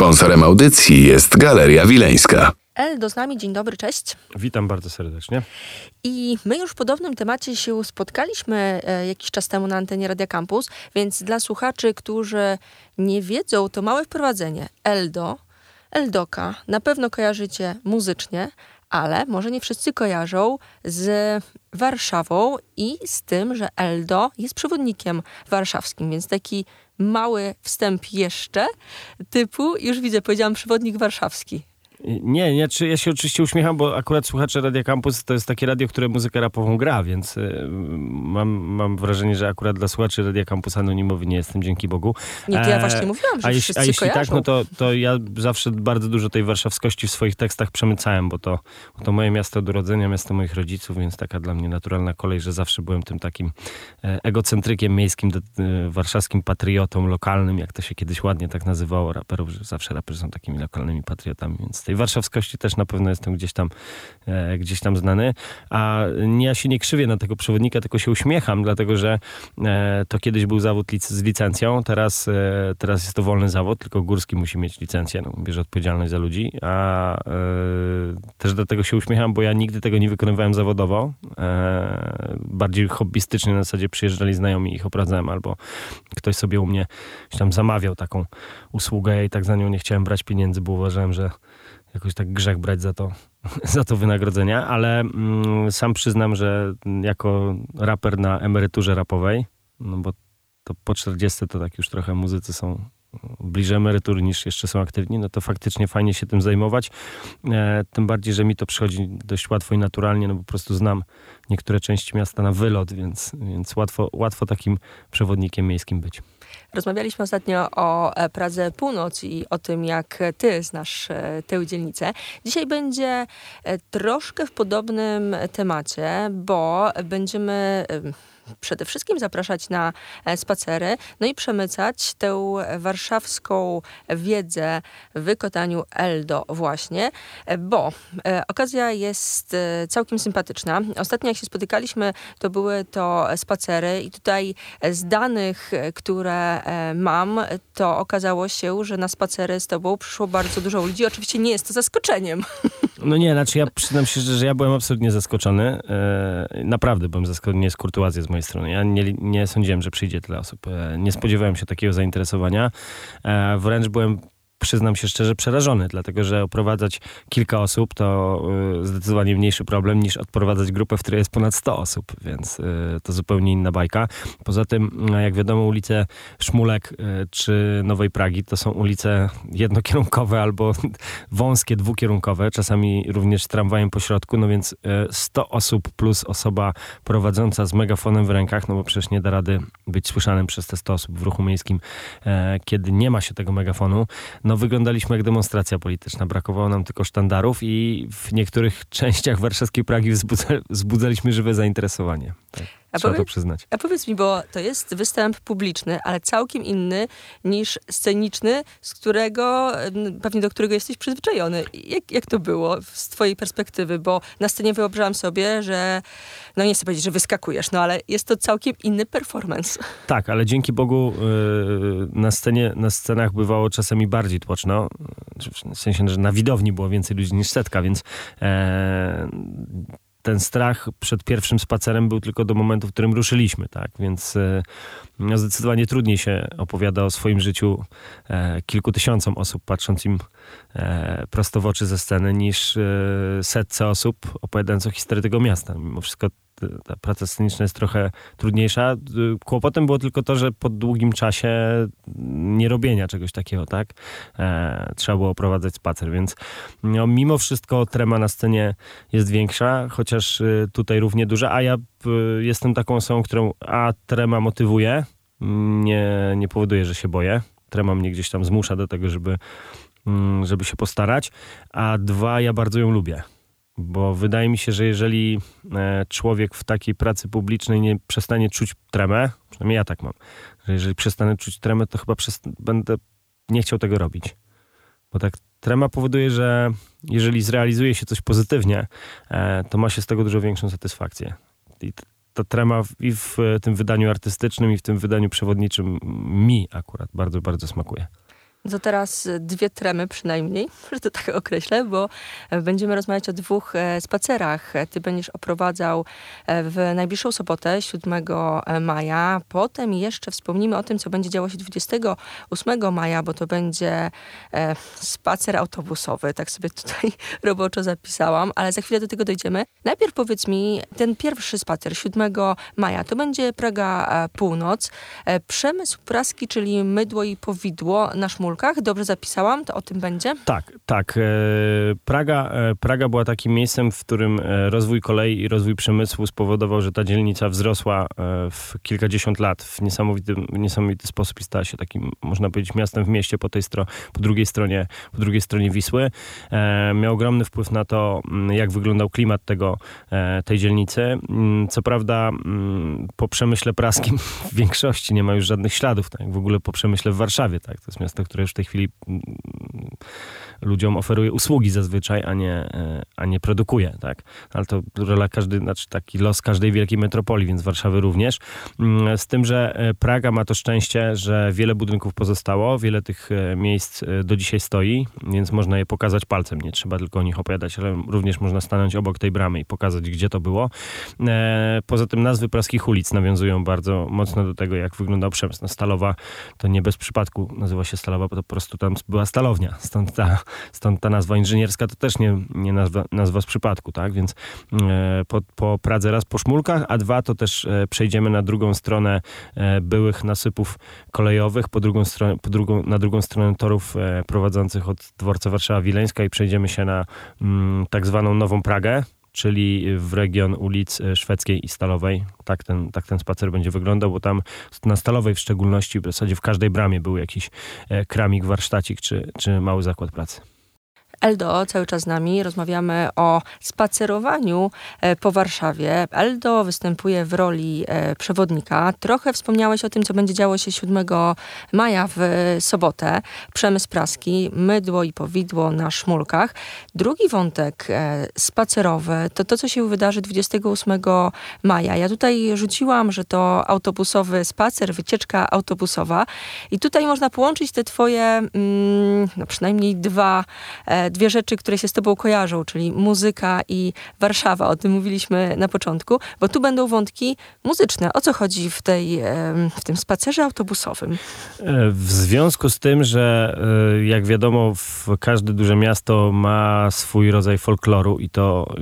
Sponsorem audycji jest Galeria Wileńska. Eldo z nami, dzień dobry, cześć. Witam bardzo serdecznie. I my już w podobnym temacie się spotkaliśmy e, jakiś czas temu na antenie Radia Campus, więc dla słuchaczy, którzy nie wiedzą, to małe wprowadzenie. Eldo, Eldoka, na pewno kojarzycie muzycznie, ale może nie wszyscy kojarzą z Warszawą i z tym, że Eldo jest przewodnikiem warszawskim, więc taki mały wstęp jeszcze typu, już widzę, powiedziałam przewodnik warszawski. Nie, nie, czy ja się oczywiście uśmiecham, bo akurat słuchacze Radia Campus to jest takie radio, które muzykę rapową gra, więc y, mam, mam wrażenie, że akurat dla słuchaczy Radia Campus anonimowy nie jestem, dzięki Bogu. Nie, to ja e, właśnie mówiłam, że a jeśli, a jeśli kojarzą. tak, no to, to ja zawsze bardzo dużo tej warszawskości w swoich tekstach przemycałem, bo to, bo to moje miasto od urodzenia, miasto moich rodziców, więc taka dla mnie naturalna kolej, że zawsze byłem tym takim e, egocentrykiem miejskim, warszawskim patriotą lokalnym, jak to się kiedyś ładnie tak nazywało raperów, że zawsze raperzy są takimi lokalnymi patriotami, więc tej warszawskości też na pewno jestem gdzieś tam, e, gdzieś tam znany. A ja się nie krzywię na tego przewodnika, tylko się uśmiecham, dlatego że e, to kiedyś był zawód lic z licencją, teraz, e, teraz jest to wolny zawód, tylko Górski musi mieć licencję, no, bierze odpowiedzialność za ludzi, a e, też dlatego się uśmiecham, bo ja nigdy tego nie wykonywałem zawodowo. E, bardziej hobbystycznie na zasadzie przyjeżdżali znajomi, ich opradzałem, albo ktoś sobie u mnie tam zamawiał taką usługę i tak za nią nie chciałem brać pieniędzy, bo uważałem, że jakoś tak grzech brać za to, za to wynagrodzenia, ale mm, sam przyznam, że jako raper na emeryturze rapowej, no bo to po 40 to tak już trochę muzycy są bliżej emerytury niż jeszcze są aktywni, no to faktycznie fajnie się tym zajmować. E, tym bardziej, że mi to przychodzi dość łatwo i naturalnie, no po prostu znam niektóre części miasta na wylot, więc, więc łatwo, łatwo takim przewodnikiem miejskim być. Rozmawialiśmy ostatnio o e, Pradze Północ i o tym, jak ty znasz e, tę dzielnicę. Dzisiaj będzie e, troszkę w podobnym temacie, bo będziemy przede wszystkim zapraszać na e, spacery, no i przemycać tę warszawską wiedzę w wykotaniu Eldo właśnie, e, bo e, okazja jest całkiem sympatyczna. Ostatnio jak się spotykaliśmy, to były to spacery i tutaj z danych, które mam, to okazało się, że na spacery z tobą przyszło bardzo dużo ludzi. Oczywiście nie jest to zaskoczeniem. No nie, znaczy ja przyznam się, że, że ja byłem absolutnie zaskoczony. naprawdę byłem zaskoczony, nie jest kurtuazja z mojej strony. Ja nie, nie sądziłem, że przyjdzie tyle osób. E, nie spodziewałem się takiego zainteresowania. E, wręcz byłem przyznam się szczerze, przerażony, dlatego że oprowadzać kilka osób to y, zdecydowanie mniejszy problem niż odprowadzać grupę, w której jest ponad 100 osób, więc y, to zupełnie inna bajka. Poza tym, no, jak wiadomo, ulice Szmulek y, czy Nowej Pragi to są ulice jednokierunkowe albo wąskie, dwukierunkowe, czasami również tramwajem po środku, no więc 100 osób plus osoba prowadząca z megafonem w rękach, no bo przecież nie da rady być słyszanym przez te 100 osób w ruchu miejskim, e, kiedy nie ma się tego megafonu no wyglądaliśmy jak demonstracja polityczna. Brakowało nam tylko sztandarów i w niektórych częściach warszawskiej Pragi wzbudzaliśmy żywe zainteresowanie. Tak. A Trzeba powiedz, to przyznać. A powiedz mi, bo to jest występ publiczny, ale całkiem inny niż sceniczny, z którego, pewnie do którego jesteś przyzwyczajony. Jak, jak to było z twojej perspektywy? Bo na scenie wyobrażam sobie, że, no nie chcę powiedzieć, że wyskakujesz, no ale jest to całkiem inny performance. Tak, ale dzięki Bogu yy, na scenie, na scenach bywało czasami bardziej tłoczno. W sensie, że na widowni było więcej ludzi niż setka, więc yy, ten strach przed pierwszym spacerem był tylko do momentu, w którym ruszyliśmy, tak? Więc e, zdecydowanie trudniej się opowiada o swoim życiu e, kilku tysiącom osób, patrząc im e, prosto w oczy ze sceny, niż setce osób opowiadając o historii tego miasta. Mimo wszystko ta praca sceniczna jest trochę trudniejsza. Kłopotem było tylko to, że po długim czasie nie robienia czegoś takiego, tak? E, trzeba było prowadzać spacer, więc no, mimo wszystko trema na scenie jest większa, chociaż y, tutaj równie duża, a ja y, jestem taką osobą, którą a trema motywuje, nie, nie powoduje, że się boję. Trema mnie gdzieś tam zmusza do tego, żeby, mm, żeby się postarać, a dwa, ja bardzo ją lubię. Bo wydaje mi się, że jeżeli e, człowiek w takiej pracy publicznej nie przestanie czuć tremę, przynajmniej ja tak mam, że jeżeli przestanę czuć tremę, to chyba będę nie chciał tego robić. Bo tak trema powoduje, że jeżeli zrealizuje się coś pozytywnie, e, to ma się z tego dużo większą satysfakcję. I ta trema i w tym wydaniu artystycznym, i w tym wydaniu przewodniczym mi akurat bardzo, bardzo smakuje. To teraz dwie tremy przynajmniej, że to tak określę, bo będziemy rozmawiać o dwóch e, spacerach. Ty będziesz oprowadzał e, w najbliższą sobotę, 7 e, maja. Potem jeszcze wspomnimy o tym, co będzie działo się 28 maja, bo to będzie spacer autobusowy. Tak sobie tutaj roboczo zapisałam, ale za chwilę do tego dojdziemy. Najpierw powiedz mi, ten pierwszy spacer 7 maja, to będzie Praga Północ. Przemysł praski, czyli mydło i powidło na szmul Dobrze zapisałam? To o tym będzie? Tak, tak. E, Praga, e, Praga była takim miejscem, w którym e, rozwój kolei i rozwój przemysłu spowodował, że ta dzielnica wzrosła w kilkadziesiąt lat w niesamowity, niesamowity sposób i stała się takim, można powiedzieć, miastem w mieście po tej stro, po drugiej stronie, po drugiej stronie Wisły. Miał ogromny wpływ na to, jak wyglądał klimat tego, tej dzielnicy. Co prawda po przemyśle praskim w większości nie ma już żadnych śladów, tak? w ogóle po przemyśle w Warszawie. Tak? To jest miasto, które już w tej chwili mm, ludziom oferuje usługi zazwyczaj, a nie, e, a nie produkuje, tak? Ale to rola każdy, znaczy taki los każdej wielkiej metropolii, więc Warszawy również. Mm, z tym, że e, Praga ma to szczęście, że wiele budynków pozostało, wiele tych e, miejsc do dzisiaj stoi, więc można je pokazać palcem. Nie trzeba tylko o nich opowiadać, ale również można stanąć obok tej bramy i pokazać, gdzie to było. Poza tym nazwy praskich ulic nawiązują bardzo mocno do tego, jak wyglądał przemysł. No, Stalowa to nie bez przypadku nazywa się Stalowa, po prostu tam była stalownia. Stąd ta, stąd ta nazwa inżynierska to też nie, nie nazwa, nazwa z przypadku, tak? Więc e, po, po Pradze raz po szmulkach, a dwa to też e, przejdziemy na drugą stronę e, byłych nasypów kolejowych, po drugą stronę, po drugą, na drugą stronę torów prowadzących od dworca Warszawa Wileńska i przejdziemy się na mm, tak zwaną Nową Pragę, czyli w region ulic e, Szwedzkiej i Stalowej. Tak ten, tak ten spacer będzie wyglądał, bo tam na Stalowej w szczególności w zasadzie w każdej bramie był jakiś e, kramik, warsztacik czy, czy mały zakład pracy. Eldo cały czas z nami. Rozmawiamy o spacerowaniu e, po Warszawie. Eldo występuje w roli e, przewodnika. Trochę wspomniałeś o tym, co będzie działo się 7 maja w sobotę. Przemysł praski, mydło i powidło na szmulkach. Drugi wątek e, spacerowy to to, co się wydarzy 28 maja. Ja tutaj rzuciłam, że to autobusowy spacer, wycieczka autobusowa. I tutaj można połączyć te twoje, mm, no przynajmniej dwa dwie rzeczy, które się z tobą kojarzą, czyli muzyka i Warszawa. O tym mówiliśmy na początku, bo tu będą wątki muzyczne. O co chodzi w, tej, w tym spacerze autobusowym? E, w związku z tym, że e, jak wiadomo, każde duże miasto ma swój rodzaj folkloru i to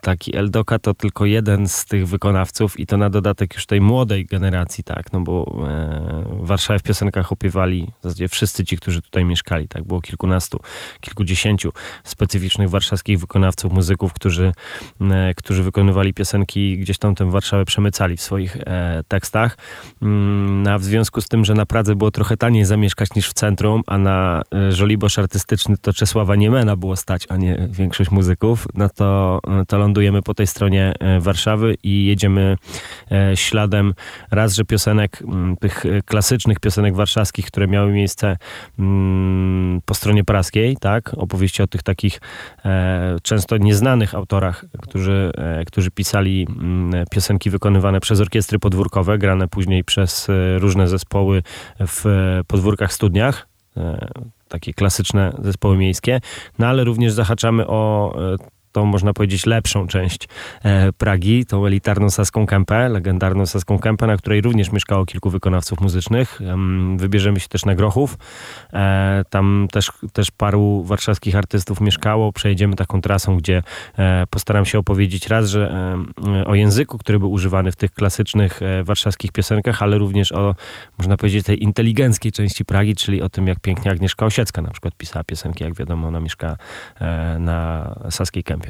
taki Eldoka to tylko jeden z tych wykonawców i to na dodatek już tej młodej generacji, tak, no bo e, w Warszawie w piosenkach opiewali w zasadzie wszyscy ci, którzy tutaj mieszkali, tak, było kilkunastu, kilkudziesięciu specyficznych warszawskich wykonawców, muzyków, którzy, e, którzy wykonywali piosenki gdzieś tam tę Warszawę przemycali w swoich e, tekstach, mm, a w związku z tym, że na Pradze było trochę taniej zamieszkać niż w centrum, a na e, Żoliborz artystyczny to Czesława Niemena było stać, a nie większość muzyków, no to to lądujemy po tej stronie e, Warszawy i jedziemy e, śladem raz, że piosenek, tych klasycznych piosenek warszawskich, które miały miejsce po stronie praskiej, tak? Opowieści o tych takich e, często nieznanych autorach, którzy, którzy pisali piosenki wykonywane przez orkiestry podwórkowe, grane później przez różne zespoły w podwórkach studniach takie klasyczne zespoły miejskie, no ale również zahaczamy o tą, można powiedzieć, lepszą część e, Pragi, tą elitarną Saską Kępę, legendarną Saską Kępę, na której również mieszkało kilku wykonawców muzycznych. Wybierzemy się też na Grochów. E, tam też, też paru warszawskich artystów mieszkało. Przejedziemy taką trasą, gdzie e, postaram się opowiedzieć raz, że o języku, który był używany w tych klasycznych warszawskich piosenkach, ale również o, można powiedzieć, tej inteligenckiej części Pragi, czyli o tym, jak pięknie Agnieszka Osiecka na przykład pisała piosenki. Jak wiadomo, ona mieszka na Saskiej Kępie.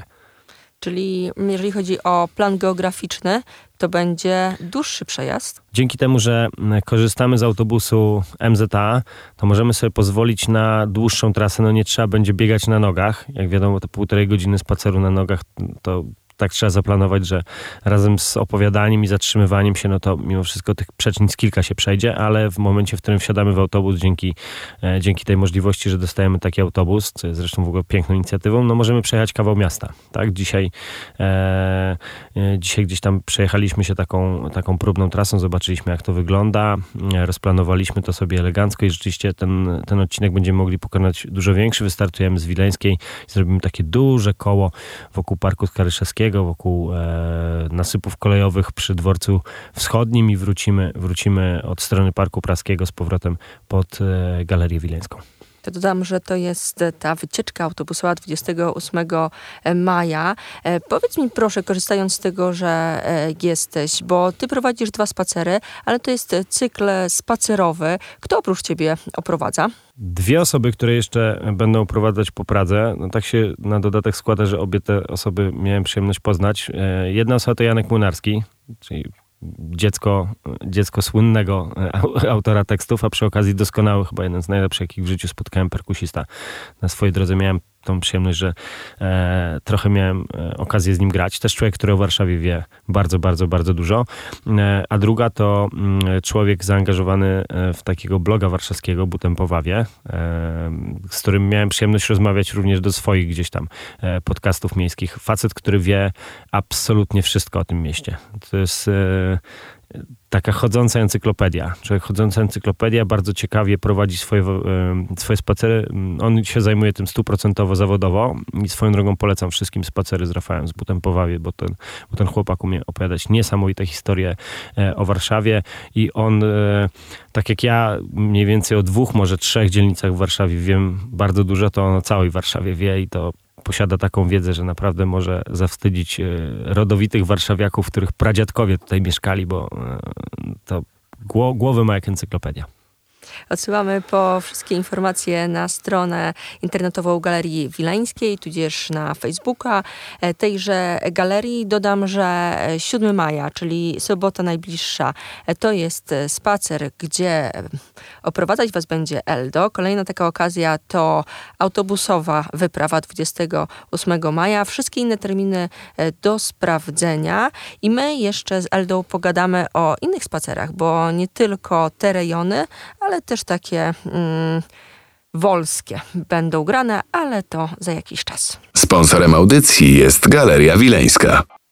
Czyli jeżeli chodzi o plan geograficzny, to będzie dłuższy przejazd. Dzięki temu, że korzystamy z autobusu MZA, to możemy sobie pozwolić na dłuższą trasę. No nie trzeba będzie biegać na nogach. Jak wiadomo, to półtorej godziny spaceru na nogach to tak trzeba zaplanować, że razem z opowiadaniem i zatrzymywaniem się, no to mimo wszystko tych przecznic kilka się przejdzie, ale w momencie, w którym wsiadamy w autobus, dzięki, e, dzięki tej możliwości, że dostajemy taki autobus, co jest zresztą w ogóle piękną inicjatywą, no możemy przejechać kawał miasta. Tak? Dzisiaj, e, e, dzisiaj gdzieś tam przejechaliśmy się taką, taką próbną trasą, zobaczyliśmy jak to wygląda, e, rozplanowaliśmy to sobie elegancko i rzeczywiście ten, ten odcinek będziemy mogli pokonać dużo większy. Wystartujemy z Wileńskiej i zrobimy takie duże koło wokół Parku Skaryszewskiego, wokół e, nasypów kolejowych przy dworcu wschodnim i wrócimy, wrócimy od strony Parku Praskiego z powrotem pod e, Galerię Wileńską. Dodam, że to jest ta wycieczka autobusowa 28 maja. E, powiedz mi proszę, korzystając z tego, że e, jesteś, bo ty prowadzisz dwa spacery, ale to jest cykl spacerowy. Kto oprócz ciebie oprowadza? Dwie osoby, które jeszcze będą prowadzać po Pradze. No tak się na dodatek składa, że obie te osoby miałem przyjemność poznać. E, jedna osoba to Janek Młynarski, czyli dziecko, dziecko słynnego autora tekstów, a przy okazji doskonały, chyba jeden z najlepszych, jakich w życiu spotkałem perkusista. Na swojej drodze miałem tą przyjemność, że e, trochę miałem e, okazję z nim grać. Też człowiek, który o Warszawie wie bardzo, bardzo, bardzo dużo. E, a druga to m, mm, człowiek zaangażowany e, w takiego bloga warszawskiego, Butem po Wawie, e, z którym miałem przyjemność rozmawiać również do swoich gdzieś tam e, podcastów miejskich. Facet, który wie absolutnie wszystko o tym mieście. To jest taka chodząca encyklopedia. Człowiek chodząca encyklopedia bardzo ciekawie prowadzi swoje, swoje spacery. On się zajmuje tym stuprocentowo zawodowo i swoją drogą polecam wszystkim spacery z Rafałem, z Butem Powawie, bo ten, bo ten chłopak umie opowiadać niesamowite historie e, o Warszawie i on, e, tak jak ja mniej więcej o dwóch, może trzech dzielnicach w Warszawie wiem bardzo dużo, to on o całej Warszawie wie i to posiada taką wiedzę, że naprawdę może zawstydzić e, rodowitych warszawiaków, których pradziadkowie tutaj mieszkali, bo e, to głowy ma jak encyklopedia. Odsyłamy po wszystkie informacje na stronę internetową Galerii Wileńskiej, tudzież na Facebooka e, tejże galerii. Dodam, że 7 maja, czyli sobota najbliższa, e, to jest spacer, gdzie oprowadzać Was będzie Eldo. Kolejna taka okazja to autobusowa wyprawa 28 maja. Wszystkie inne terminy e, do sprawdzenia i my jeszcze z Eldą pogadamy o innych spacerach, bo nie tylko te rejony, ale też takie mm, wolskie będą grane, ale to za jakiś czas. Sponsorem audycji jest Galeria Wileńska.